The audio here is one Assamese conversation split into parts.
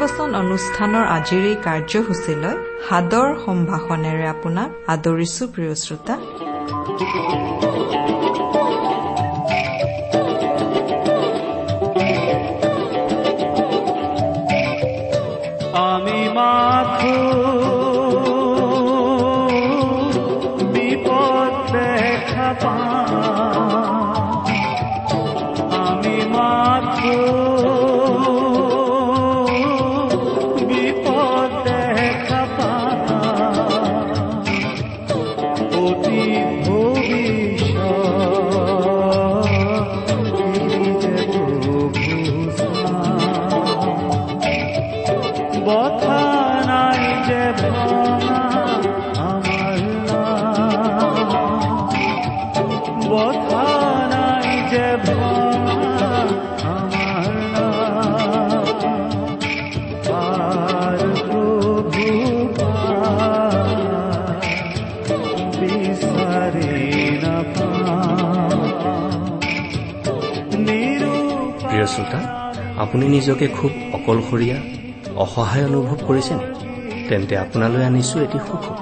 বচন অনুষ্ঠানৰ আজিৰ এই কাৰ্যসূচীলৈ সাদৰ সম্ভাষণেৰে আপোনাক আদৰিছো প্ৰিয় শ্ৰোতা। আপুনি নিজকে খুব অকলশৰীয়া অসহায় অনুভৱ কৰিছেনে তেন্তে আপোনালৈ আনিছো এটি সুখবৰ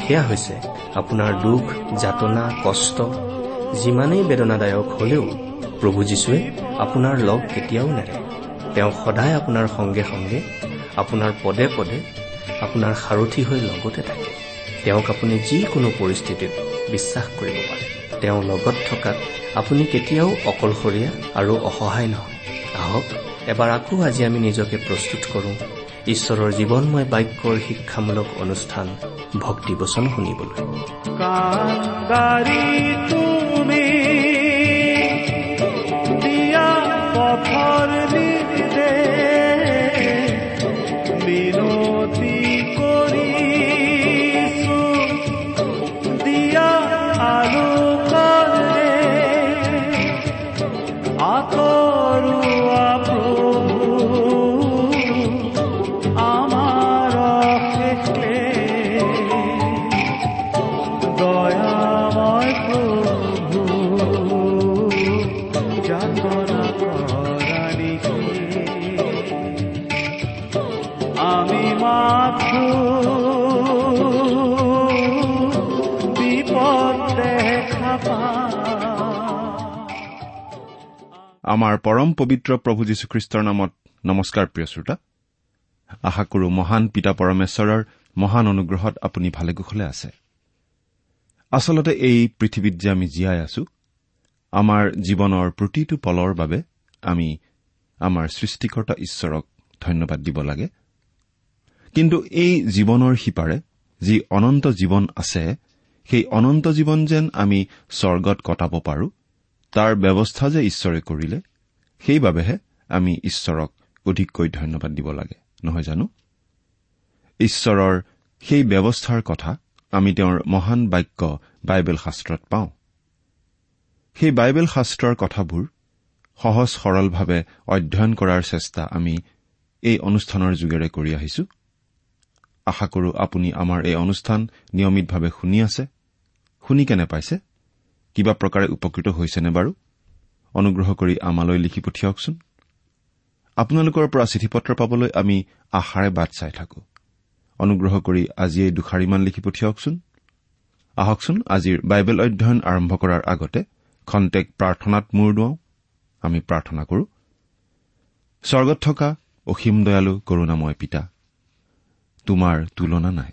সেয়া হৈছে আপোনাৰ দুখ যাতনা কষ্ট যিমানেই বেদনাদায়ক হলেও প্ৰভু যীশুৱে আপোনাৰ লগ কেতিয়াও নেৰে। তেওঁ সদায় আপোনাৰ সংগে সংগে আপোনাৰ পদে পদে আপোনাৰ সাৰথি হৈ লগতে থাকে। তেওঁক আপুনি যিকোনো পৰিস্থিতিত বিশ্বাস কৰিব পাৰে। তেওঁ লগত থকাত আপুনি কেতিয়াও অকলশৰীয়া আৰু অসহায় নহয়। আহক এবাৰ আকৌ আজি আমি নিজকে প্ৰস্তুত কৰোঁ। ঈশ্বৰৰ জীৱনময় বাক্যৰ শিক্ষামূলক অনুষ্ঠান ভক্তিবচন শুনিবলৈ। আমাৰ পৰম পবিত্ৰ প্ৰভু যীশুখ্ৰীষ্টৰ নামত নমস্কাৰ প্ৰিয় শ্ৰোতা। আশা কৰো মহান পিতা পৰমেশ্বৰৰ মহান অনুগ্ৰহত আপুনি ভালে কুশলে আছে। আচলতে এই পৃথিৱীত যে আমি জীয়াই আছো আমাৰ জীৱনৰ প্ৰতিটো পলৰ বাবে আমি আমাৰ সৃষ্টিকৰ্তা ঈশ্বৰক ধন্যবাদ দিব লাগে। কিন্তু এই জীৱনৰ সিপাৰে যি অনন্ত জীৱন আছে সেই অনন্ত জীৱন যেন আমি স্বৰ্গত কটাব পাৰো তাৰ ব্যৱস্থা যে ঈশ্বৰে কৰিলে সেইবাবেহে আমি ঈশ্বৰক অধিককৈ ধন্যবাদ দিব লাগে নহয় জানো? ঈশ্বৰৰ সেই ব্যৱস্থাৰ কথা আমি তেওঁৰ মহান বাক্য বাইবেল শাস্ত্ৰত পাওঁ। সেই বাইবেল শাস্ত্ৰৰ কথাবোৰ সহজ সৰলভাৱে অধ্যয়ন কৰাৰ চেষ্টা আমি এই অনুষ্ঠানৰ যোগেৰে কৰি আহিছো। আশা কৰো আপুনি আমাৰ এই অনুষ্ঠান নিয়মিতভাৱে শুনি আছে। শুনি কেনে পাইছে? কিবা প্ৰকাৰে উপকৃত হৈছেনে বাৰু? অনুগ্ৰহ কৰি আমালৈ লিখি পঠিয়াওকচোন। আপোনালোকৰ পৰা চিঠি পত্ৰ পাবলৈ আমি আশাৰে বাট চাই থাকো। অনুগ্ৰহ কৰি আজি এই দুষাৰিমান লিখি পঠিয়াওকচোন। আহকচোন আজিৰ বাইবেল অধ্যয়ন আৰম্ভ কৰাৰ আগতে খন্তেক প্ৰাৰ্থনাত মূৰ দুৱাওঁ। আমি প্ৰাৰ্থনা কৰো স্বৰ্গত থকা অসীম দয়ালু কৰোণাময় পিতা তোমাৰ তুলনা নাই।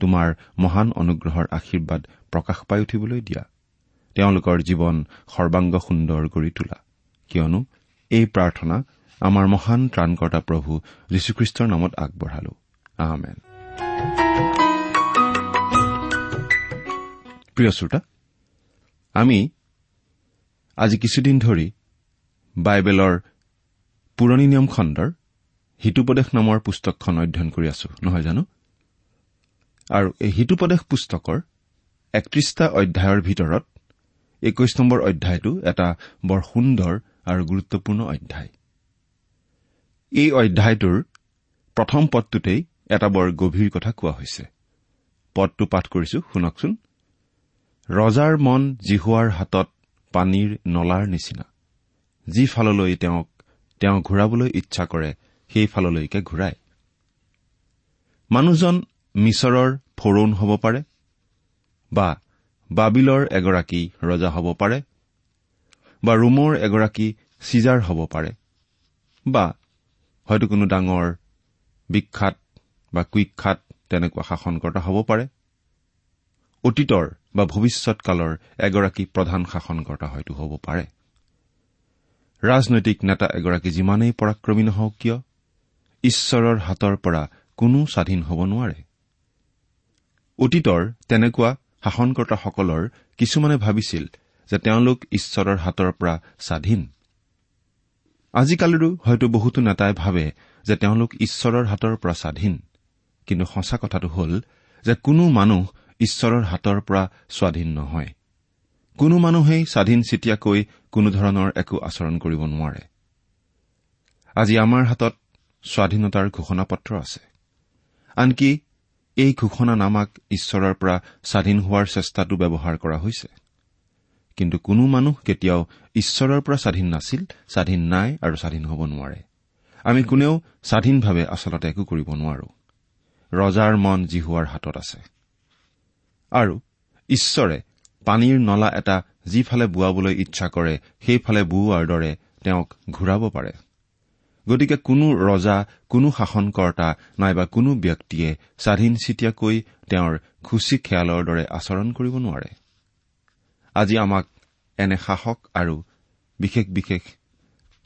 তোমাৰ মহান অনুগ্ৰহৰ আশীৰ্বাদ প্ৰকাশ পাই উঠিবলৈ দিয়া। তেওঁলোকৰ জীৱন সৰ্বাংগ সুন্দৰ কৰি তোলা। কিয়নো এই প্ৰাৰ্থনা আমাৰ মহান ত্ৰাণকৰ্তা প্ৰভু যীশুখ্ৰীষ্টৰ নামত আগবঢ়ালো। আহমেন প্ৰিয় শ্ৰোতা আমি আজি কিছুদিন ধৰি বাইবেলৰ পুৰণি নিয়ম খণ্ডৰ হিতুপদেশ নামৰ পুস্তকখন অধ্যয়ন কৰি আছো নহয় জানো? আৰু এই হিতুপদেশ পুস্তকৰ একত্ৰিশটা অধ্যায়ৰ ভিতৰত একৈশ নম্বৰ অধ্যায়টো এটা বৰ সুন্দৰ আৰু গুৰুত্বপূৰ্ণ অধ্যায়। এই অধ্যায়টোৰ প্ৰথম পদটোতেই এটা বৰ গভীৰ কথা কোৱা হৈছে। পদটো পাঠ কৰিছো শুনকচোন। ৰজাৰ মন জিহুৱাৰ হাতত পানীৰ নলাৰ নিচিনা। যিফাললৈ তেওঁক তেওঁ ঘূৰাবলৈ ইচ্ছা কৰে সেইফাললৈকে ঘূৰায় মানুহজন মিছৰৰ ফৰৌন হ'ব পাৰে বা বাবিলৰ এগৰাকী ৰজা হ'ব পাৰে বা ৰোমৰ এগৰাকী চিজাৰ হ'ব পাৰে বা হয়তো কোনো ডাঙৰ বিখ্যাত বা কুইখ্যাত তেনেকুৱা শাসনকৰ্তা হ'ব পাৰে। অতীতৰ বা ভৱিষ্যৎকালৰ এগৰাকী প্ৰধান শাসনকৰ্তা হয়তো হ'ব পাৰে। ৰাজনৈতিক নেতা এগৰাকী যিমানেই পৰাক্ৰমী নহওক কিয় ঈশ্বৰৰ হাতৰ পৰা কোনো স্বাধীন হ'ব নোৱাৰে। অতীতৰ তেনেকুৱা শাসনকৰ্তাসকলৰ কিছুমানে ভাবিছিল যে তেওঁলোক ঈশ্বৰৰ হাতৰ পৰা স্বাধীন। আজিকালিৰো হয়তো বহুতো নেতাই ভাবে যে তেওঁলোক ঈশ্বৰৰ হাতৰ পৰা স্বাধীন। কিন্তু সঁচা কথাটো হ'ল যে কোনো মানুহ ঈশ্বৰৰ হাতৰ পৰা স্বাধীন নহয়। কোনো মানুহেই স্বাধীন চিতিয়াকৈ কোনোধৰণৰ একো আচৰণ কৰিব নোৱাৰে। আজি আমাৰ হাতত স্বাধীনতাৰ ঘোষণা পত্ৰ আছে। আনকি এই ঘোষণা নামাক ঈশ্বৰৰ পৰা স্বাধীন হোৱাৰ চেষ্টাটো ব্যৱহাৰ কৰা হৈছে। কিন্তু কোনো মানুহ কেতিয়াও ঈশ্বৰৰ পৰা স্বাধীন নাছিল স্বাধীন নাই আৰু স্বাধীন হ'ব নোৱাৰে। আমি কোনেও স্বাধীনভাৱে আচলতে একো কৰিব নোৱাৰো। ৰজাৰ মন জিহুৱাৰ হাতত আছে। আৰু ঈশ্বৰে পানীৰ নলা এটা যিফালে বোৱাবলৈ ইচ্ছা কৰে সেইফালে বোৱাৰ দৰে তেওঁক ঘূৰাব পাৰে। গতিকে কোনো ৰজা কোনো শাসনকৰ্তা নাইবা কোনো ব্যক্তিয়ে স্বাধীন চিতিয়াকৈ তেওঁৰ খুচি খেয়ালৰ দৰে আচৰণ কৰিব নোৱাৰে। আজি আমাক এনে শাসক আৰু বিশেষ বিশেষ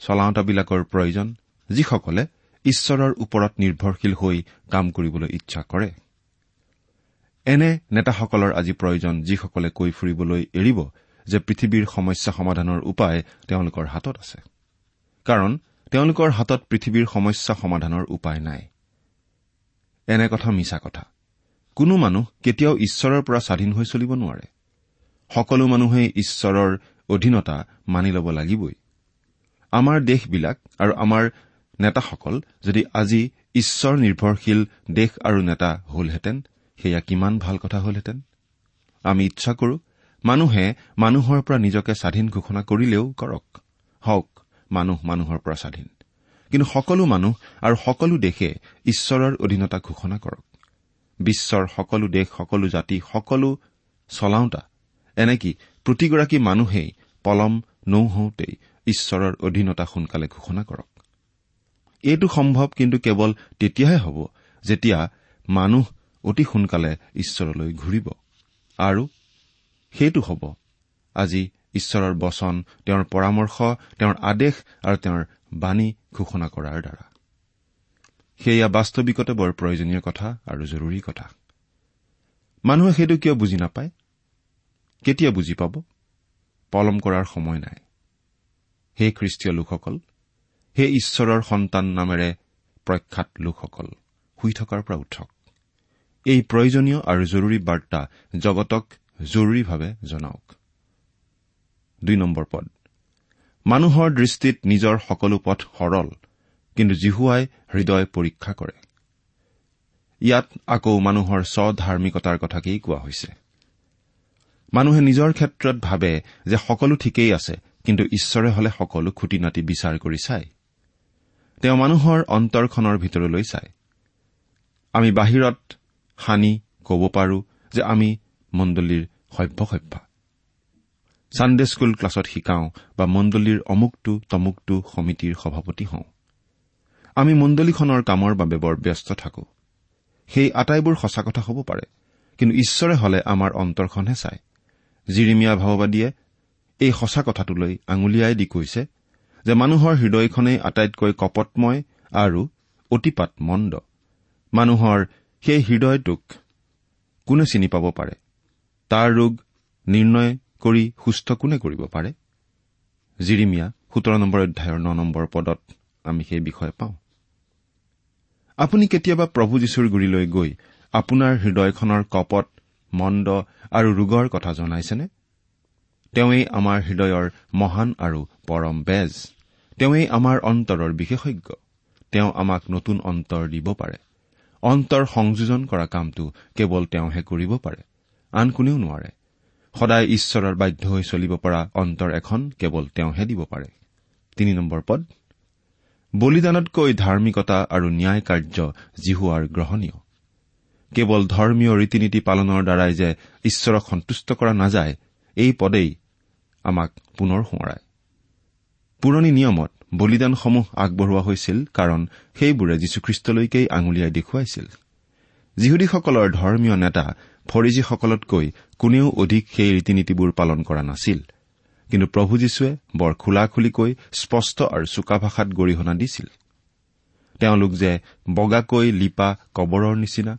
চলাওঁতাবিলাকৰ প্ৰয়োজন যিসকলে ঈশ্বৰৰ ওপৰত নিৰ্ভৰশীল হৈ কাম কৰিবলৈ ইচ্ছা কৰে। এনে নেতাসকলৰ আজি প্ৰয়োজন যিসকলে কৈ ফুৰিবলৈ এৰিব যে পৃথিৱীৰ সমস্যা সমাধানৰ উপায় তেওঁলোকৰ হাতত আছে। কাৰণ তেওঁলোকৰ হাতত পৃথিৱীৰ সমস্যা সমাধানৰ উপায় নাই। এনে কথা মিছা কথা। কোনো মানুহ কেতিয়াও ঈশ্বৰৰ পৰা স্বাধীন হৈ চলিব নোৱাৰে। সকলো মানুহেই ঈশ্বৰৰ অধীনতা মানি ল'ব লাগিবই। আমাৰ দেশবিলাক আৰু আমাৰ নেতাসকল যদি আজি ঈশ্বৰ নিৰ্ভৰশীল দেশ আৰু নেতা হলহেঁতেন সেয়া কিমান ভাল কথা হলহেঁতেন? আমি ইচ্ছা কৰো মানুহে মানুহৰ পৰা নিজকে স্বাধীন ঘোষণা কৰিলেও কৰক। হওক মানুহ মানুহৰ পৰা স্বাধীন। কিন্তু সকলো মানুহ আৰু সকলো দেশে ঈশ্বৰৰ অধীনতা ঘোষণা কৰক। বিশ্বৰ সকলো দেশ সকলো জাতি সকলো চলাওঁতা এনেকি প্ৰতিগৰাকী মানুহেই পলম নৌহওঁতেই ঈশ্বৰৰ অধীনতা সোনকালে ঘোষণা কৰক। এইটো সম্ভৱ কিন্তু কেৱল তেতিয়াহে হ'ব যেতিয়া মানুহ অতি সোনকালে ঈশ্বৰলৈ ঘূৰিব। আৰু সেইটো হ'ব আজি ঈশ্বৰৰ বচন তেওঁৰ পৰামৰ্শ তেওঁৰ আদেশ আৰু তেওঁৰ বাণী ঘোষণা কৰাৰ দ্বাৰা। সেয়া বাস্তৱিকতে বৰ প্ৰয়োজনীয় কথা আৰু জৰুৰী কথা। মানুহে সেইটো কিয় বুজি নাপায়? কেতিয়া বুজি পাব? পলম কৰাৰ সময় নাই। হে খ্ৰীষ্টীয় লোকসকল হে ঈশ্বৰৰ সন্তান নামেৰে প্ৰখ্যাত লোকসকল শুই থকাৰ পৰা উঠক। এই প্ৰয়োজনীয় আৰু জৰুৰী বাৰ্তা জগতক জৰুৰীভাৱে জনাওক। দুই নম্বৰ পদ। মানুহৰ দৃষ্টিত নিজৰ সকলো পথ সৰল কিন্তু জিহুৱাই হৃদয় পৰীক্ষা কৰে। ইয়াত আকৌ মানুহৰ স্বধাৰ্মিকতাৰ কথাকেই কোৱা হৈছে। মানুহে নিজৰ ক্ষেত্ৰত ভাবে যে সকলো ঠিকেই আছে কিন্তু ঈশ্বৰে হলে সকলো খুটি নাটি বিচাৰ কৰি চায়। তেওঁ মানুহৰ অন্তৰখনৰ ভিতৰলৈ চায়। আমি বাহিৰত সানি কব পাৰো যে আমি মণ্ডলীৰ সভ্য সভ্যা। ছানডে স্কুল ক্লাছত শিকাওঁ বা মণ্ডলীৰ অমুকটো তমুকটো সমিতিৰ সভাপতি হওঁ। আমি মণ্ডলীখনৰ কামৰ বাবে বৰ ব্যস্ত থাকো। সেই আটাইবোৰ সঁচা কথা হ'ব পাৰে কিন্তু ঈশ্বৰে হলে আমাৰ অন্তৰখনহে চায়। জিৰিমিয়া ভাৱবাদীয়ে এই সঁচা কথাটোলৈ আঙুলিয়াই দি কৈছে যে মানুহৰ হৃদয়খনেই আটাইতকৈ কপটময় আৰু অতিপাত মন্দ। মানুহৰ সেই হৃদয়টোক কোনে চিনি পাব পাৰে? তাৰ ৰোগ নিৰ্ণয় কৰি সুস্থ কোনে কৰিব পাৰে? জিৰিমিয়া সোতৰ নম্বৰ অধ্যায়ৰ ন নম্বৰ পদত আমি সেই বিষয়ে পাওঁ। আপুনি কেতিয়াবা প্ৰভু যীশুৰ গুৰিলৈ গৈ আপোনাৰ হৃদয়খনৰ কপট মন্দ আৰু ৰোগৰ কথা জনাইছেনে? তেওঁৱেই আমাৰ হৃদয়ৰ মহান আৰু পৰম বেজ। তেওঁৱেই আমাৰ অন্তৰৰ বিশেষজ্ঞ। তেওঁ আমাক নতুন অন্তৰ দিব পাৰে। অন্তৰ সংযোজন কৰা কামটো কেৱল তেওঁহে কৰিব পাৰে। আন কোনেও নোৱাৰে। সদায় ঈশ্বৰৰ বাধ্য হৈ চলিব পৰা অন্তৰ এখন কেৱল তেওঁহে দিব পাৰে। তিনি নম্বৰ পদ বলিদানতকৈ ধাৰ্মিকতা আৰু ন্যায় কাৰ্য জিহুৱাৰ গ্ৰহণীয়। কেৱল ধৰ্মীয় ৰীতি নীতি পালনৰ দ্বাৰাই যে ঈশ্বৰক সন্তুষ্ট কৰা নাযায় এই পদেই আমাক পুনৰ সোঁৱৰায় পুৰণি নিয়মত বলিদানসমূহ আগবঢ়োৱা হৈছিল কাৰণ সেইবোৰে যীশুখ্ৰীষ্টলৈকেই আঙুলিয়াই দেখুৱাইছিল। যিহুদীসকলৰ ধৰ্মীয় নেতা ফৰিজীসকলতকৈ কোনেও অধিক সেই ৰীতি নীতিবোৰ পালন কৰা নাছিল। কিন্তু প্ৰভু যীশুৱে বৰ খোলাখুলিকৈ স্পষ্ট আৰু চোকা ভাষাত গৰিহণা দিছিল। তেওঁলোক যে বগাকৈ লিপা কবৰৰ নিচিনা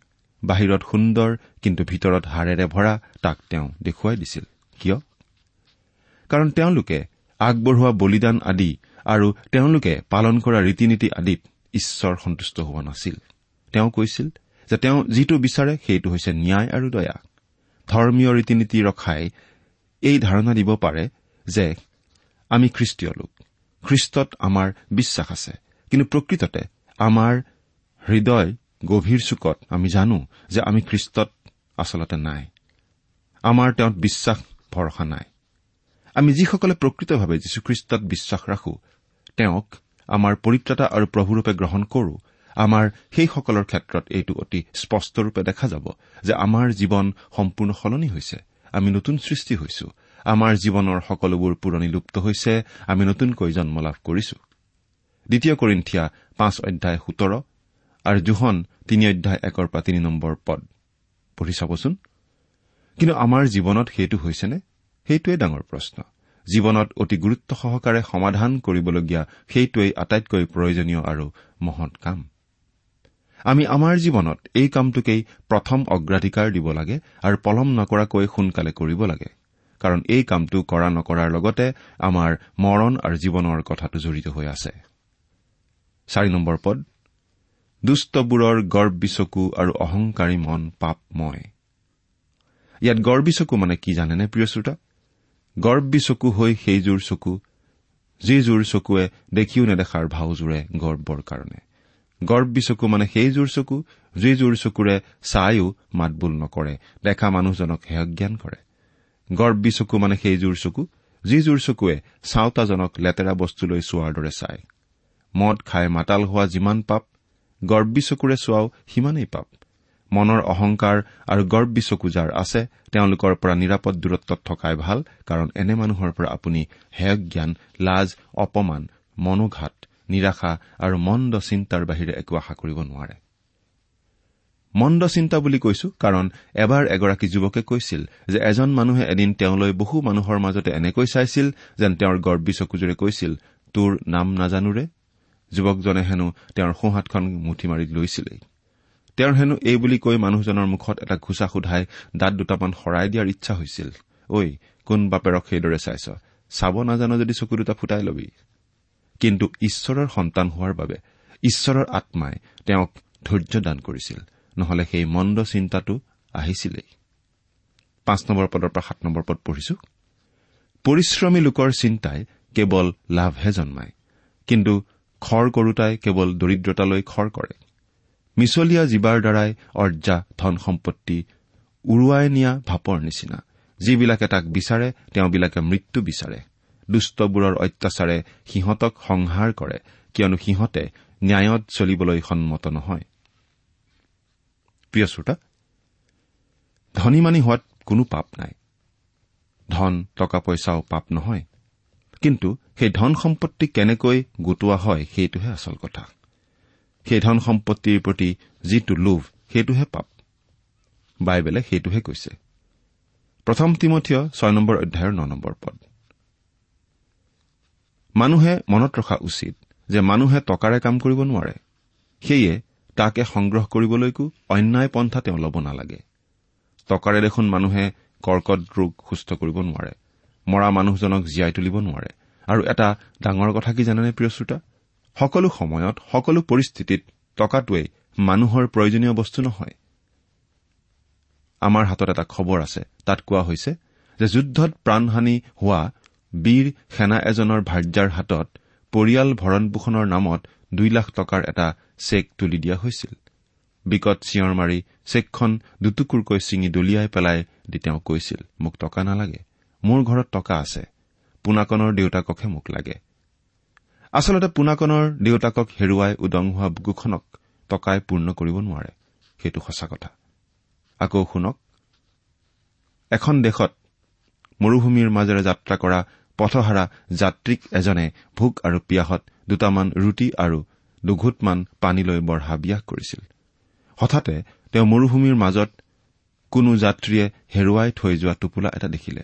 বাহিৰত সুন্দৰ কিন্তু ভিতৰত হাড়েৰে ভৰা তাক তেওঁ দেখুৱাই দিছিল। কিয়? কাৰণ তেওঁলোকে আগবঢ়োৱা বলিদান আদি আৰু তেওঁলোকে পালন কৰা ৰীতি নীতি আদিত ঈশ্বৰ সন্তুষ্ট হোৱা নাছিল। তেওঁ কৈছিল যে তেওঁ যিটো বিচাৰে সেইটো হৈছে ন্যায় আৰু দয়া ধৰ্মীয় ৰীতি নীতি ৰখাই এই ধাৰণা দিব পাৰে যে আমি খ্ৰীষ্টীয় লোক। খ্ৰীষ্টত আমাৰ বিশ্বাস আছে। কিন্তু প্ৰকৃততে আমাৰ হৃদয় গভীৰ চুকত আমি জানো যে আমি খ্ৰীষ্টত আচলতে নাই। আমাৰ তেওঁত বিশ্বাস ভৰসা নাই। আমি যিসকলে প্ৰকৃতভাৱে যীশুখ্ৰীষ্টত বিশ্বাস ৰাখো তেওঁক আমাৰ পৰিত্ৰতা আৰু প্ৰভুৰূপে গ্ৰহণ কৰো আমাৰ সেইসকলৰ ক্ষেত্ৰত এইটো অতি স্পষ্টৰূপে দেখা যাব যে আমাৰ জীৱন সম্পূৰ্ণ সলনি হৈছে। আমি নতুন সৃষ্টি হৈছো। আমাৰ জীৱনৰ সকলোবোৰ পুৰণি লুপ্ত হৈছে। আমি নতুনকৈ জন্ম লাভ কৰিছো। দ্বিতীয় কৰিন্ঠিয়া পাঁচ অধ্যায় সোতৰ আৰু জোহন তিনি অধ্যায় একৰ পৰা তিনি নম্বৰ পদ। পঢ়ি চাবচোন। কিন্তু আমাৰ জীৱনত সেইটো হৈছেনে? সেইটোৱেই ডাঙৰ প্ৰশ্ন। জীৱনত অতি গুৰুত্ব সহকাৰে সমাধান কৰিবলগীয়া সেইটোৱেই আটাইতকৈ প্ৰয়োজনীয় আৰু মহৎ কাম। আমি আমাৰ জীৱনত এই কামটোকেই প্ৰথম অগ্ৰাধিকাৰ দিব লাগে আৰু পলম নকৰাকৈ সোনকালে কৰিব লাগে। কাৰণ এই কামটো কৰা নকৰাৰ লগতে আমাৰ মৰণ আৰু জীৱনৰ কথাটো জড়িত হৈ আছে। দুষ্টবোৰৰ গৰ্বী চকু আৰু অহংকাৰী মন পাপময় ইয়াত গৰ্বী চকু মানে কি জানেনে প্ৰিয় শ্ৰোতা? গৰ্বী চকু হৈ সেইযোৰ চকু যিযোৰ চকুৱে দেখিও নেদেখাৰ ভাওজোৰে গৰ্বৰ কাৰণে। গৰ্বী চকু মানে সেইযোৰ চকু যিযোৰ চকুৰে চায়ো মাতবোল নকৰে দেখা মানুহজনক হেয়জ্ঞান কৰে। গৰ্বী চকু মানে সেইযোৰ চকু যিযোৰ চকুৱে চাওতাজনক লেতেৰা বস্তুলৈ চোৱাৰ দৰে চায়। মদ খাই মাতাল হোৱা যিমান পাপ গৰ্বী চকুৰে চোৱাও সিমানেই পাপ। মনৰ অহংকাৰ আৰু গৰ্বী চকু যাৰ আছে তেওঁলোকৰ পৰা নিৰাপদ দূৰত্বত থকাই ভাল কাৰণ এনে মানুহৰ পৰা আপুনি হেয় জ্ঞান লাজ অপমান মনোঘাত নিৰাশা আৰু মন্দ চিন্তাৰ বাহিৰে একো আশা কৰিব নোৱাৰে। মন্দ চিন্তা বুলি কৈছো কাৰণ এবাৰ এগৰাকী যুৱকে কৈছিল যে এজন মানুহে এদিন তেওঁলৈ বহু মানুহৰ মাজতে এনেকৈ চাইছিল যেন তেওঁৰ গৰ্বী চকুযোৰে কৈছিল তোৰ নাম নাজানোৰে যুৱকজনে হেনো তেওঁৰ সোঁহাতখন মুঠি মাৰি লৈছিলেই। তেওঁৰ হেনো এই বুলি কৈ মানুহজনৰ মুখত এটা ঘোচা সোধাই দাঁত দুটামান শৰাই দিয়াৰ ইচ্ছা হৈছিল। ঐ কোন বাপেৰক সেইদৰে চাইছ? চাব নাজানো যদি চকু দুটা ফুটাই লবি। কিন্তু ঈশ্বৰৰ সন্তান হোৱাৰ বাবে ঈশ্বৰৰ আত্মাই তেওঁক ধৈৰ্য দান কৰিছিল। নহলে সেই মন্দ চিন্তাটো আহিছিলেই। পাঁচ নম্বৰ পদৰ পৰা সাত নম্বৰ পদ পঢ়িছো। পৰিশ্ৰমী লোকৰ চিন্তাই কেৱল লাভহে জন্মায় কিন্তু খৰ কৰোতাই কেৱল দৰিদ্ৰতালৈ খৰ কৰে। মিছলীয়া জীৱাৰ দ্বাৰাই অৰ্জা ধন সম্পত্তি উৰুৱাই নিয়া ভাপৰ নিচিনা। যিবিলাকে তাক বিচাৰে তেওঁবিলাকে মৃত্যু বিচাৰে। দুষ্টবোৰৰ অত্যাচাৰে সিহঁতক সংহাৰ কৰে কিয়নো সিহঁতে ন্যায়ত চলিবলৈ সন্মত নহয়। প্ৰিয় শ্ৰোতা ধনীমানী হোৱাত কোনো পাপ নাই। ধন টকা পইচাও পাপ নহয়। কিন্তু সেই ধন সম্পত্তি কেনেকৈ গোটোৱা হয় সেইটোহে আচল কথা। সেই ধন সম্পত্তিৰ প্ৰতি যিটো লোভ সেইটোহে পাপ। বাইবেলে সেইটোহে কৈছে। প্ৰথম তিমঠীয় ছয় নম্বৰ অধ্যায়ৰ ন নম্বৰ পদ। মানুহে মনত ৰখা উচিত যে মানুহে টকাৰে কাম কৰিব নোৱাৰে। সেয়ে তাকে সংগ্ৰহ কৰিবলৈকো অন্যায় পন্থা তেওঁ ল'ব নালাগে। টকাৰে দেখোন মানুহে কৰ্কট ৰোগ সুস্থ কৰিব নোৱাৰে। মৰা মানুহজনক জীয়াই তুলিব নোৱাৰে। আৰু এটা ডাঙৰ কথা কি জানেনে প্ৰিয় শ্ৰোতা? সকলো সময়ত সকলো পৰিস্থিতিত টকাটোৱেই মানুহৰ প্ৰয়োজনীয় বস্তু নহয়। আমাৰ হাতত এটা খবৰ আছে। তাত কোৱা হৈছে যে যুদ্ধত প্ৰাণহানি হোৱা বীৰ সেনা এজনৰ ভাৰ্যাৰ হাতত পৰিয়াল ভৰণ পোষণৰ নামত দুই লাখ টকাৰ এটা চেক তুলি দিয়া হৈছিল। বিকট চিঞৰ মাৰি চেকখন দুটুকুৰকৈ ছিঙি দলিয়াই পেলাই দি তেওঁ কৈছিল মোক টকা নালাগে মোৰ ঘৰত টকা আছে পোনাকনৰ দেউতাককহে মোক লাগে। আচলতে পোনাকনৰ দেউতাকক হেৰুৱাই উদং হোৱা বুকুখনক টকাই পূৰ্ণ কৰিব নোৱাৰে সেইটো সঁচা কথা। আকৌ শুনক এখন দেশত মৰুভূমিৰ মাজেৰে যাত্ৰা কৰা পথহাৰা যাত্ৰীক এজনে ভোক আৰু পিয়াহত দুটামান ৰুটি আৰু দুঘোটমান পানীলৈ বৰ হাবিয়াস কৰিছিল। হঠাতে তেওঁ মৰুভূমিৰ মাজত কোনো যাত্ৰীয়ে হেৰুৱাই থৈ যোৱা টোপোলা এটা দেখিলে।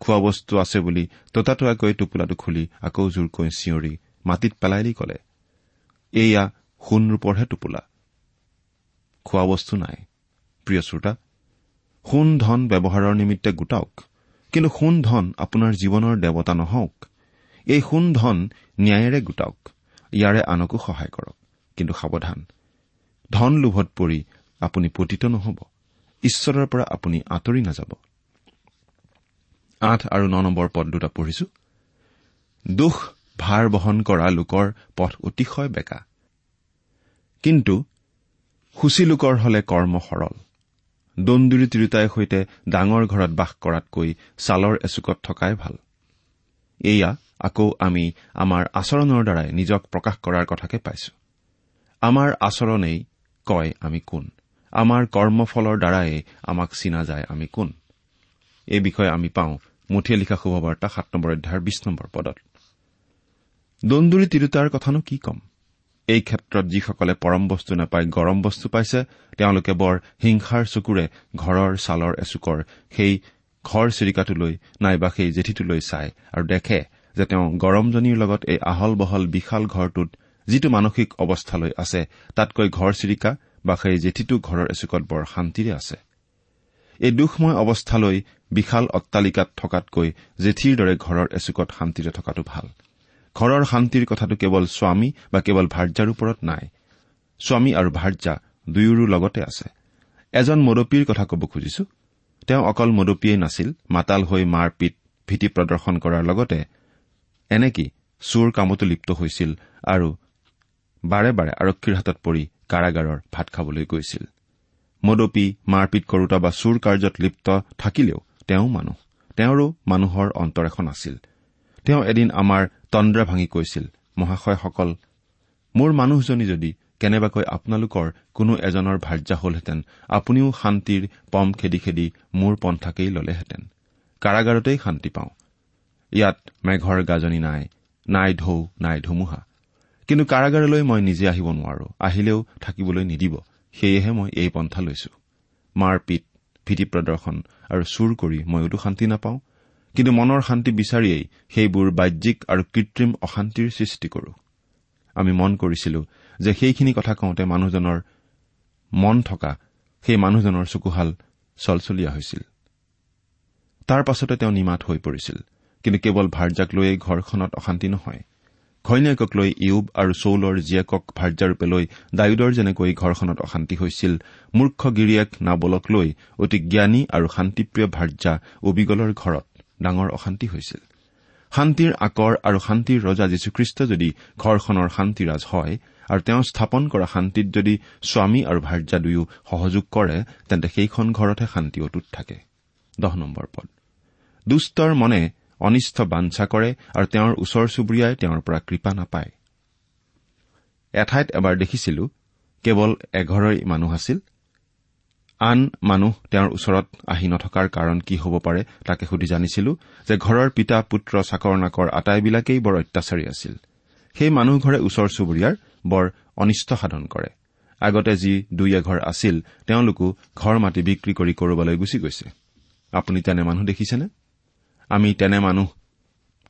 খোৱা বস্তু আছে বুলি ততাতৈয়াকৈ টোপোলাটো খুলি আকৌ জোৰকৈ চিঞৰি মাটিত পেলাই দি কলে এয়া সোণ ৰূপৰহে টোপোলা। খোৱা বস্তু নাই। প্ৰিয় শ্ৰোতা সোণ ধন ব্যৱহাৰৰ নিমিত্তে গোটাওক। কিন্তু সোণ ধন আপোনাৰ জীৱনৰ দেৱতা নহওক। এই সোণ ধন ন্যায়েৰে গোটাওক। ইয়াৰে আনকো সহায় কৰক। কিন্তু সাৱধান। ধন লোভত পৰি আপুনি পতিত নহব। ঈশ্বৰৰ পৰা আপুনি আঁতৰি নাযাব। আঠ আৰু ন নম্বৰ পদ দুটা পঢ়িছো। দুখ ভাৰ বহন কৰা লোকৰ পথ অতিশয় বেকা। কিন্তু সূচী লোকৰ হলে কৰ্ম সৰল। দন্দুৰি তিৰোতাই সৈতে ডাঙৰ ঘৰত বাস কৰাতকৈ ছালৰ এচুকত থকাই ভাল। এয়া আকৌ আমি আমাৰ আচৰণৰ দ্বাৰাই নিজক প্ৰকাশ কৰাৰ কথাকে পাইছো। আমাৰ আচৰণেই কয় আমি কোন। আমাৰ কৰ্মফলৰ দ্বাৰাই আমাক চিনা যায় আমি কোন। এই বিষয়ে আমি পাওঁ মুঠিয়ে লিখা শুভবাৰ্তা সাত নম্বৰ অধ্যায়ৰ বিশ নম্বৰ পদত। দন্দুৰি তিৰোতাৰ কথানো কি ক'ম? এই ক্ষেত্ৰত যিসকলে পৰম বস্তু নাপাই গৰম বস্তু পাইছে তেওঁলোকে বৰ হিংসাৰ চকুৰে ঘৰৰ ছালৰ এচুকৰ সেই ঘৰ চিৰিকাটোলৈ নাইবা সেই জেঠীটোলৈ চায় আৰু দেখে যে তেওঁ গৰমজনীৰ লগত এই আহল বহল বিশাল ঘৰটোত যিটো মানসিক অৱস্থালৈ আছে তাতকৈ ঘৰ চিৰিকা বা সেই জেঠীটো ঘৰৰ এচুকত বৰ শান্তিৰে আছে। এই দুখময় অৱস্থালৈ বিশাল অট্টালিকাত থকাতকৈ জেঠীৰ দৰে ঘৰৰ এচুকত শান্তিৰে থকাটো ভাল। ঘৰৰ শান্তিৰ কথাটো কেৱল স্বামী বা কেৱল ভাৰ্যাৰ ওপৰত নাই। স্বামী আৰু ভাৰ্যা দুয়োৰো লগতে আছে। এজন মদপীৰ কথা ক'ব খুজিছো। তেওঁ অকল মদপীয়েই নাছিল মাতাল হৈ মাৰ পিত ভীতি প্ৰদৰ্শন কৰাৰ লগতে এনেকি চোৰ কামতো লিপ্ত হৈছিল আৰু বাৰে বাৰে আৰক্ষীৰ হাতত পৰি কাৰাগাৰৰ ভাত খাবলৈ গৈছিল। মদপী মাৰপিট কৰোতা বা চোৰ কাৰ্যত লিপ্ত থাকিলেও তেওঁ মানুহ। তেওঁৰো মানুহৰ অন্তৰ এখন আছিল। তেওঁ এদিন আমাৰ তন্দ্ৰা ভাঙি কৈছিল মহাশয়সকল মোৰ মানুহজনী যদি কেনেবাকৈ আপোনালোকৰ কোনো এজনৰ ভাৰ্যা হলহেঁতেন আপুনিও শান্তিৰ পম খেদি খেদি মোৰ পন্থাকেই ললেহেঁতেন। কাৰাগাৰতেই শান্তি পাওঁ। ইয়াত মেঘৰ গাজনি নাই নাই ঢৌ নাই ধুমুহা। কিন্তু কাৰাগাৰলৈ মই নিজে আহিব নোৱাৰো আহিলেও থাকিবলৈ নিদিব। সেয়েহে মই এই পন্থা লৈছো। মাৰ পিত ভীতি প্ৰদৰ্শন আৰু চুৰ কৰি ময়োতো শান্তি নাপাওঁ। কিন্তু মনৰ শান্তি বিচাৰিয়েই সেইবোৰ বাহ্যিক আৰু কৃত্ৰিম অশান্তিৰ সৃষ্টি কৰো। আমি মন কৰিছিলো যে সেইখিনি কথা কওঁতে মানুহজনৰ মন থকা সেই মানুহজনৰ চকুহাল চলচলীয়া হৈছিল। তাৰ পাছতে তেওঁ নিমাত হৈ পৰিছিল কিন্তু কেৱল ভাৰ্যাক লৈয়ে ঘৰখনত অশান্তি নহয়। ঘৈণীয়েকক লৈ ইউব আৰু চৌলৰ জীয়েকক ভাৰ্যাৰূপে লৈ ডায়ুদৰ যেনেকৈ ঘৰখনত অশান্তি হৈছিল মূৰ্খ গিৰিয়েক নাবলক লৈ অতি জ্ঞানী আৰু শান্তিপ্ৰিয় ভাৰ্যা অবিগলৰ ঘৰত ডাঙৰ অশান্তি হৈছিল। শান্তিৰ আকৰ আৰু শান্তিৰ ৰজা যীশুখ্ৰীষ্ট যদি ঘৰখনৰ শান্তিৰাজ হয় আৰু তেওঁ স্থাপন কৰা শান্তিত যদি স্বামী আৰু ভাৰ্যা দুয়ো সহযোগ কৰে তেন্তে সেইখন ঘৰতহে শান্তি অটুট থাকে। দুষ্টৰ মনে অনিষ্ট বাঞ্ছা কৰে আৰু তেওঁৰ ওচৰ চুবুৰীয়াই তেওঁৰ পৰা কৃপা নাপায়। এঠাইত এবাৰ দেখিছিলো কেৱল এঘৰই মানুহ আছিল আন মানুহ তেওঁৰ ওচৰত আহি নথকাৰ কাৰণ কি হ'ব পাৰে তাকে সুধি জানিছিলো যে ঘৰৰ পিতা পুত্ৰ চাকৰ নাকৰ আটাইবিলাকেই বৰ অত্যাচাৰী আছিল। সেই মানুহঘৰে ওচৰ চুবুৰীয়াৰ বৰ অনিষ্ট সাধন কৰে। আগতে যি দুই এঘৰ আছিল তেওঁলোকো ঘৰ মাটি বিক্ৰী কৰি কৰবালৈ গুচি গৈছে। আপুনি তেনে মানুহ দেখিছেনে? আমি তেনে মানুহ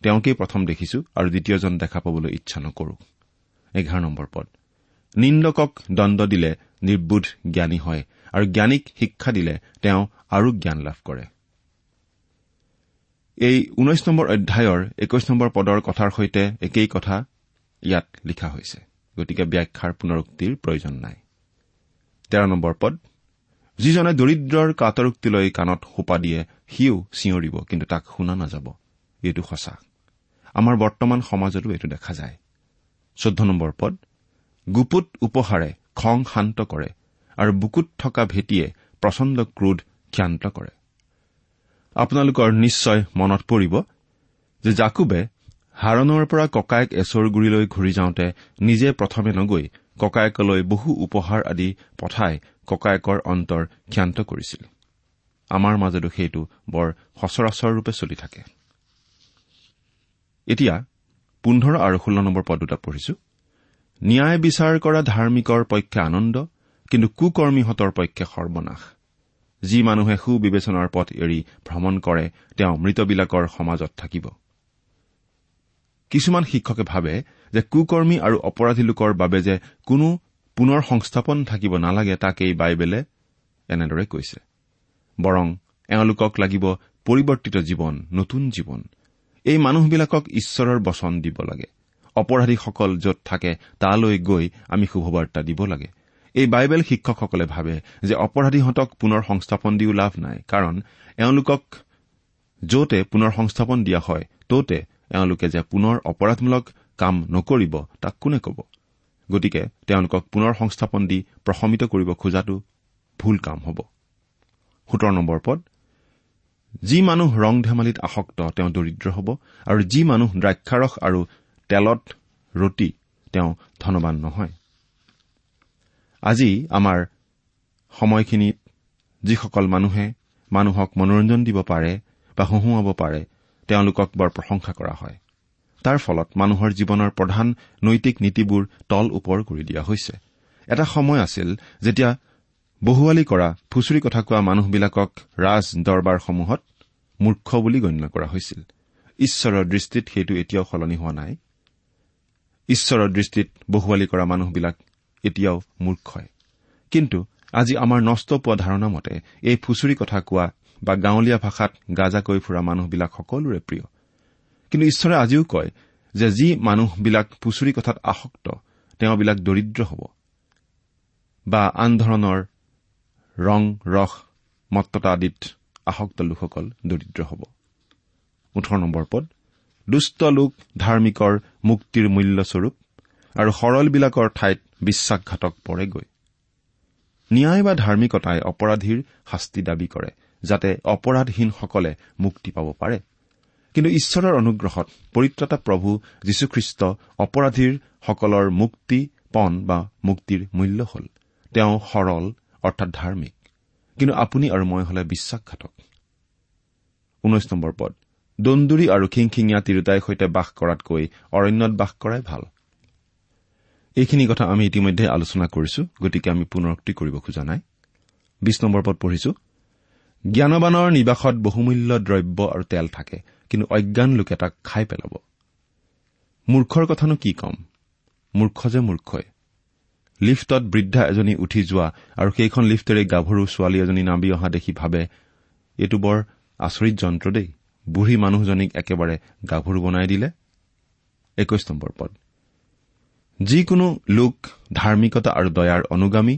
তেওঁকেই প্ৰথম দেখিছো আৰু দ্বিতীয়জন দেখা পাবলৈ ইচ্ছা নকৰো। এঘাৰ নম্বৰ পদ। নিন্দকক দণ্ড দিলে নিৰ্বোধ জ্ঞানী হয়। আৰু জ্ঞানীক শিক্ষা দিলে তেওঁ আৰু জ্ঞান লাভ কৰে। এই ঊনৈশ নম্বৰ অধ্যায়ৰ একৈশ নম্বৰ পদৰ কথাৰ সৈতে একেই কথা ইয়াত লিখা হৈছে। গতিকে ব্যাখ্যাৰ পুনৰুক্তিৰ প্ৰয়োজন নাই। তেৰ নম্বৰ পদ যিজনে দৰিদ্ৰৰ কাটৰোক্তিলৈ কাণত সোপা দিয়ে সিও চিঞৰিব কিন্তু তাক শুনা নাযাব। এইটো সঁচা। আমাৰ বৰ্তমান সমাজতো এইটো দেখা যায়। চৈধ্য নম্বৰ পদ গুপুত উপহাৰে খং শান্ত কৰে আৰু বুকুত থকা ভেটিয়ে প্ৰচণ্ড ক্ৰোধ ক্ষান্ত কৰে। আপোনালোকৰ নিশ্চয় মনত পৰিব যে জাকুবে হাৰণৰ পৰা ককায়েক এচৰ গুৰিলৈ ঘূৰি যাওঁতে নিজে প্ৰথমে নগৈ ককায়েকলৈ বহু উপহাৰ আদি পঠাই ককায়েকৰ অন্তৰ ক্ষান্ত কৰিছিল। আমাৰ মাজতো সেইটো বৰ সচৰাচৰৰূপে চলি থাকে। এতিয়া পোন্ধৰ আৰু ষোল্ল নম্বৰ পদ দুটা পঢ়িছো। ন্যায় বিচাৰ কৰা ধাৰ্মিকৰ পক্ষে আনন্দ কিন্তু কুকৰ্মীহঁতৰ পক্ষে সৰ্বনাশ। যি মানুহে সুবিবেচনাৰ পথ এৰি ভ্ৰমণ কৰে তেওঁ মৃতবিলাকৰ সমাজত থাকিব। কিছুমান শিক্ষকে ভাবে যে কুকৰ্মী আৰু অপৰাধী লোকৰ বাবে যে কোনো পুনৰ সংস্থাপন থাকিব নালাগে তাকেই বাইবেলে এনেদৰে কৈছে। বৰং এওঁলোকক লাগিব পৰিৱৰ্তিত জীৱন নতুন জীৱন। এই মানুহবিলাকক ঈশ্বৰৰ বচন দিব লাগে। অপৰাধীসকল য'ত থাকে তালৈ গৈ আমি শুভবাৰ্তা দিব লাগে। এই বাইবেল শিক্ষকসকলে ভাবে যে অপৰাধীহঁতক পুনৰ সংস্থাপন দিও লাভ নাই। কাৰণ এওঁলোকক য'তে পুনৰ সংস্থাপন দিয়া হয় ততে এওঁলোকে যে পুনৰ অপৰাধমূলক কাম নকৰিব তাক কোনে কব? গতিকে তেওঁলোকক পুনৰ সংস্থাপন দি প্ৰশমিত কৰিব খোজাটো ভুল কাম হ'ব। সোতৰ নম্বৰ পদ যি মানুহ ৰং ধেমালিত আসক্ত তেওঁ দৰিদ্ৰ হ'ব আৰু যি মানুহ দ্ৰাক্ষাৰস আৰু তেলত ৰতি তেওঁ ধনবান নহয়। আজি আমাৰ সময়খিনিত যিসকল মানুহে মানুহক মনোৰঞ্জন দিব পাৰে বা হহুঁৱাব পাৰে তেওঁলোকক বৰ প্ৰশংসা কৰা হয়। তাৰ ফলত মানুহৰ জীৱনৰ প্ৰধান নৈতিক নীতিবোৰ তল ওপৰ কৰি দিয়া হৈছে। এটা সময় আছিল যেতিয়া বহুৱালি কৰা ফুচুৰি কথা কোৱা মানুহবিলাকক ৰাজ দৰবাৰসমূহত মূৰ্খ বুলি গণ্য কৰা হৈছিল। ঈশ্বৰৰ দৃষ্টিত সেইটো এতিয়াও সলনি হোৱা নাই। ঈশ্বৰৰ দৃষ্টিত বহুৱালি কৰা মানুহবিলাক এতিয়াও মূৰ্খই। কিন্তু আজি আমাৰ নষ্ট পোৱা ধাৰণা মতে এই ফুচুৰি কথা কোৱা বা গাঁৱলীয়া ভাষাত গাজাকৈ ফুৰা মানুহবিলাক সকলোৰে প্ৰিয়। কিন্তু ঈশ্বৰে আজিও কয় যে যি মানুহবিলাক ফুচুৰি কথাত আসক্ত তেওঁবিলাক দৰিদ্ৰ হ'ব। বা আন ধৰণৰ ৰং ৰস মত্ততা আদিত আসক্ত লোকসকল দৰিদ্ৰ হ'ব। ওঠৰ নম্বৰ পদ দুষ্ট লোক ধাৰ্মিকৰ মুক্তিৰ মূল্যস্বৰূপ আৰু সৰলবিলাকৰ ঠাইত বিশ্বাসঘাতক পৰেগৈ। ন্যায় বা ধাৰ্মিকতাই অপৰাধীৰ শাস্তি দাবী কৰে যাতে অপৰাধহীনসকলে মুক্তি পাব পাৰে। কিন্তু ঈশ্বৰৰ অনুগ্ৰহত পৰিত্ৰতা প্ৰভু যীশুখ্ৰীষ্ট অপৰাধীৰ সকলৰ মুক্তি পণ বা মুক্তিৰ মূল্য হ'ল। তেওঁ সৰল অৰ্থাৎ ধাৰ্মিক। কিন্তু আপুনি আৰু মই হলে বিশ্বাসঘাতক। পদ। দন্দুৰী আৰু খিংখিঙীয়া তিৰোতাইৰ সৈতে বাস কৰাতকৈ অৰণ্যত বাস কৰাই ভাল। এইখিনি কথা আমি ইতিমধ্যে আলোচনা কৰিছো গতিকে আমি পুনৰক্তি কৰিব খোজা নাই। বিশ নম্বৰ পদ পঢ়িছো। জ্ঞানবানৰ নিবাসত বহুমূল্য দ্ৰব্য আৰু তেল থাকে কিন্তু অজ্ঞান লোকে তাক খাই পেলাব। মূৰ্খৰ কথানো কি কম? মূৰ্খ যে মূৰ্খই। লিফ্টত বৃদ্ধা এজনী উঠি যোৱা আৰু সেইখন লিফ্টেৰে গাভৰু ছোৱালী এজনী নামি অহা দেখি ভাবে এইটো বৰ আচৰিত যন্ত্ৰ দেই। বুঢ়ী মানুহজনীক একেবাৰে গাভৰু বনাই দিলে? একৈশ নম্বৰ পদ। যিকোনো লোক ধাৰ্মিকতা আৰু দয়াৰ অনুগামী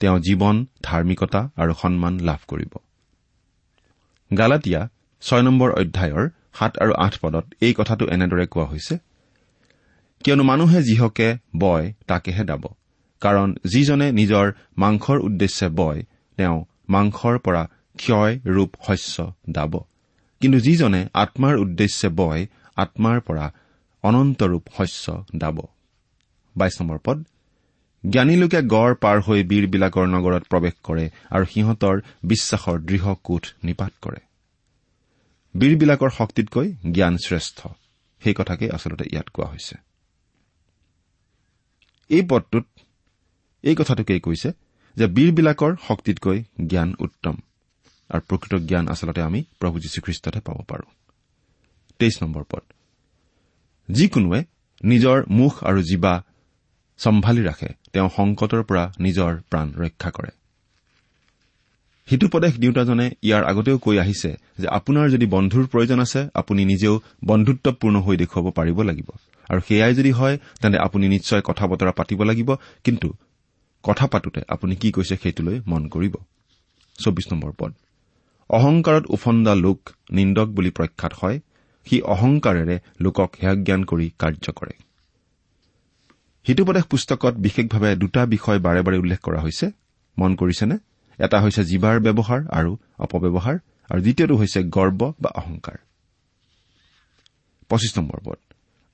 তেওঁ জীৱন ধাৰ্মিকতা আৰু সন্মান লাভ কৰিব। গালাটীয়া ছয় নম্বৰ অধ্যায়ৰ সাত আৰু আঠ পদত এই কথাটো এনেদৰে কোৱা হৈছে কিয়নো মানুহে যিহকে বয় তাকেহে দাব। কাৰণ যিজনে নিজৰ মাংসৰ উদ্দেশ্যে বয় তেওঁ মাংসৰ পৰা ক্ষয় ৰূপ শস্য দাব। কিন্তু যিজনে আত্মাৰ উদ্দেশ্যে বয় আত্মাৰ পৰা অনন্তৰূপ শস্য দাব। বাইছ নম্বৰ পদ। জ্ঞানী লোকে গড় পাৰ হৈ বীৰবিলাকৰ নগৰত প্ৰৱেশ কৰে আৰু সিহঁতৰ বিশ্বাসৰ দৃঢ় কোঠ নিপাত কৰে। বীৰবিলাকৰ শক্তিতকৈ জ্ঞান শ্ৰেষ্ঠ। সেই কথাকে আচলতে ইয়াত কোৱা হৈছে। এই পদটোত এই কথাটোকেই কৈছে যে বীৰবিলাকৰ শক্তিতকৈ জ্ঞান উত্তম আৰু প্ৰকৃত জ্ঞান আচলতে আমি প্ৰভু যীশুখ্ৰীষ্টতহে পাব পাৰোঁ। তেইছ নম্বৰ পদ। যিকোনোৱে নিজৰ মুখ আৰু জীৱা চম্ভালি ৰাখে। তেওঁ সংকটৰ পৰা নিজৰ প্ৰাণ ৰক্ষা কৰে। সিটোপদেশ দিওঁতাজনে ইয়াৰ আগতেও কৈ আহিছে যে আপোনাৰ যদি বন্ধুৰ প্ৰয়োজন আছে আপুনি নিজেও বন্ধুত্বপূৰ্ণ হৈ দেখুৱাব পাৰিব লাগিব। আৰু সেয়াই যদি হয় তেন্তে আপুনি নিশ্চয় কথা বতৰা পাতিব লাগিব। কিন্তু কথা পাতোতে আপুনি কি কৈছে সেইটোলৈ মন কৰিব। অহংকাৰত উফন্দা লোক নিন্দক বুলি প্ৰখ্যাত হয়। সি অহংকাৰেৰে লোকক হেয়জ্ঞান কৰি কাৰ্য কৰে। হিতুপদেশ পুস্তকত বিশেষভাৱে দুটা বিষয় বাৰে বাৰে উল্লেখ কৰা হৈছে। মন কৰিছেনে? এটা হৈছে জীৱাৰ ব্যৱহাৰ আৰু অপব্যৱহাৰ আৰু দ্বিতীয়টো হৈছে গৰ্ব বা অহংকাৰ। পঁচিছ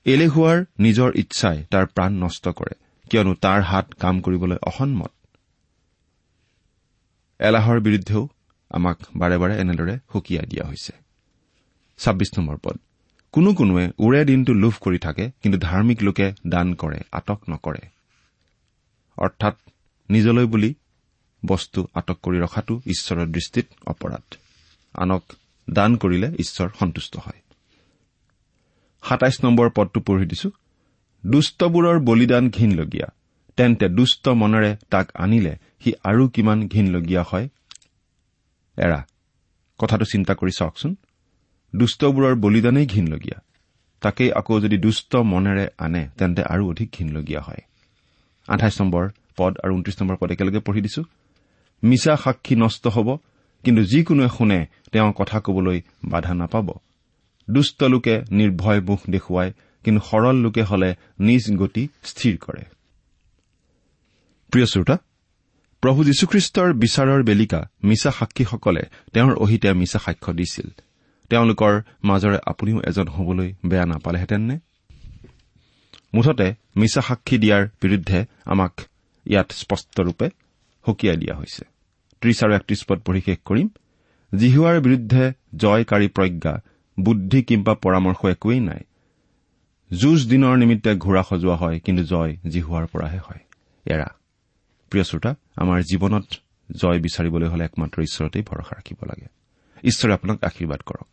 এলেহুৱাৰ নিজৰ ইচ্ছাই তাৰ প্ৰাণ নষ্ট কৰে কিয়নো তাৰ হাত কাম কৰিবলৈ অসন্মত। এলাহৰ বিৰুদ্ধেও আমাক বাৰে বাৰে এনেদৰে সকীয়াই দিয়া হৈছে। ছাব্বিছ নম্বৰ পদ। কোনো কোনোৱে ওৰে দিনটো লোভ কৰি থাকে কিন্তু ধাৰ্মিক লোকে দান কৰে আটক নকৰে। অৰ্থাৎ নিজলৈ বুলি বস্তু আটক কৰি ৰখাটো ঈশ্বৰৰ দৃষ্টিত অপৰাধ। আনক দান কৰিলে ঈশ্বৰ সন্তুষ্ট হয়। সাতাইছ নম্বৰ পদটো পঢ়ি দিছো। দুষ্টবোৰৰ বলিদান ঘীনলগীয়া। তেন্তে দুষ্ট মনেৰে তাক আনিলে সি আৰু কিমান ঘীনলগীয়া হয়? এৰা কথাটো চিন্তা কৰি চাওকচোন। দুষ্টবোৰৰ বলিদানেই ঘীনলগীয়া। তাকেই আকৌ যদি দুষ্ট মনেৰে আনে তেন্তে আৰু অধিক ঘীনলগীয়া হয়। আঠাইছ নম্বৰ পদ আৰু ঊনত্ৰিশ নম্বৰ পদ একেলগে পঢ়ি দিছো। মিছা সাক্ষী নষ্ট হ'ব কিন্তু যিকোনোৱে শুনে তেওঁ কথা কবলৈ বাধা নাপাব। দুষ্ট লোকে নিৰ্ভয় মুখ দেখুৱায় কিন্তু সৰল লোকে হলে নিজ গতি স্থিৰ কৰে। প্ৰিয় শ্ৰোতা প্ৰভু যীশুখ্ৰীষ্টৰ বিচাৰৰ বেলিকা মিছা সাক্ষীসকলে তেওঁৰ অহিতে মিছা সাক্ষ্য দিছিল। তেওঁলোকৰ মাজৰে আপুনিও এজন হবলৈ বেয়া নাপালেহেঁতেননে? মুঠতে মিছা সাক্ষী দিয়াৰ বিৰুদ্ধে আমাক ইয়াত স্পষ্টৰূপে সকীয়াই দিয়া হৈছে। ত্ৰিশ আৰু একত্ৰিশ পদ পঢ়ি শেষ কৰিম। জিহুৱাৰ বিৰুদ্ধে জয়কাৰী প্ৰজ্ঞা বুদ্ধি কিম্বা পৰামৰ্শ একোৱেই নাই। যুঁজ দিনৰ নিমিত্তে ঘোঁৰা সজোৱা হয় কিন্তু জয় জিহুৱাৰ পৰাহে হয়। এৰা। প্ৰিয় শ্ৰোতা আমাৰ জীৱনত জয় বিচাৰিবলৈ হলে একমাত্ৰ ঈশ্বৰতেই ভৰসা ৰাখিব লাগে। ঈশ্বৰে আপোনাক আশীৰ্বাদ কৰক।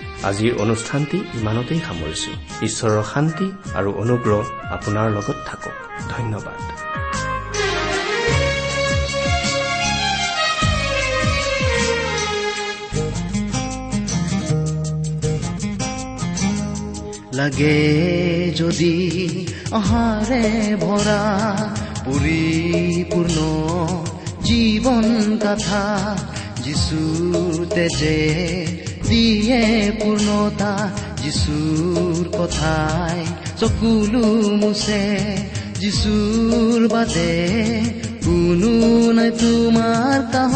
আজিৰ অনুষ্ঠানটি ইমানতেই সামৰিছো। ঈশ্বৰৰ শান্তি আৰু অনুগ্ৰহ আপোনাৰ লগত থাকক। ধন্যবাদ। লাগে যদি অহাৰে ভৰা পৰিপূৰ্ণ জীৱন কথা যিচুৰ তেজে দিয়ে পূৰ্ণতা যিচুৰ কথাই চকুলো মুছে। যিচুৰ বাদে কোনো নাই তোমাৰ কাহ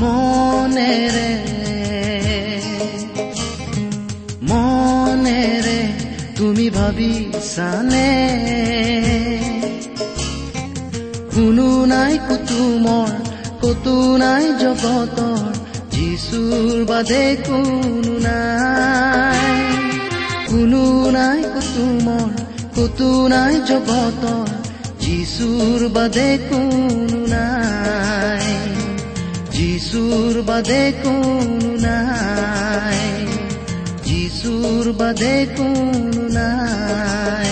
মনেৰে মনেৰে তুমি ভাবিছানে কোনো নাই কুতুমৰ কতো নাই জগতৰ যিচুৰ বাদে কোনো নাই। কোনো নাই কুতুমৰ কতো নাই জগতৰ। যিচুৰ বাদে কোনো নাই। যিচুৰ বাদে কোনো নাই। যিচুৰ বাদে কোনো নাই।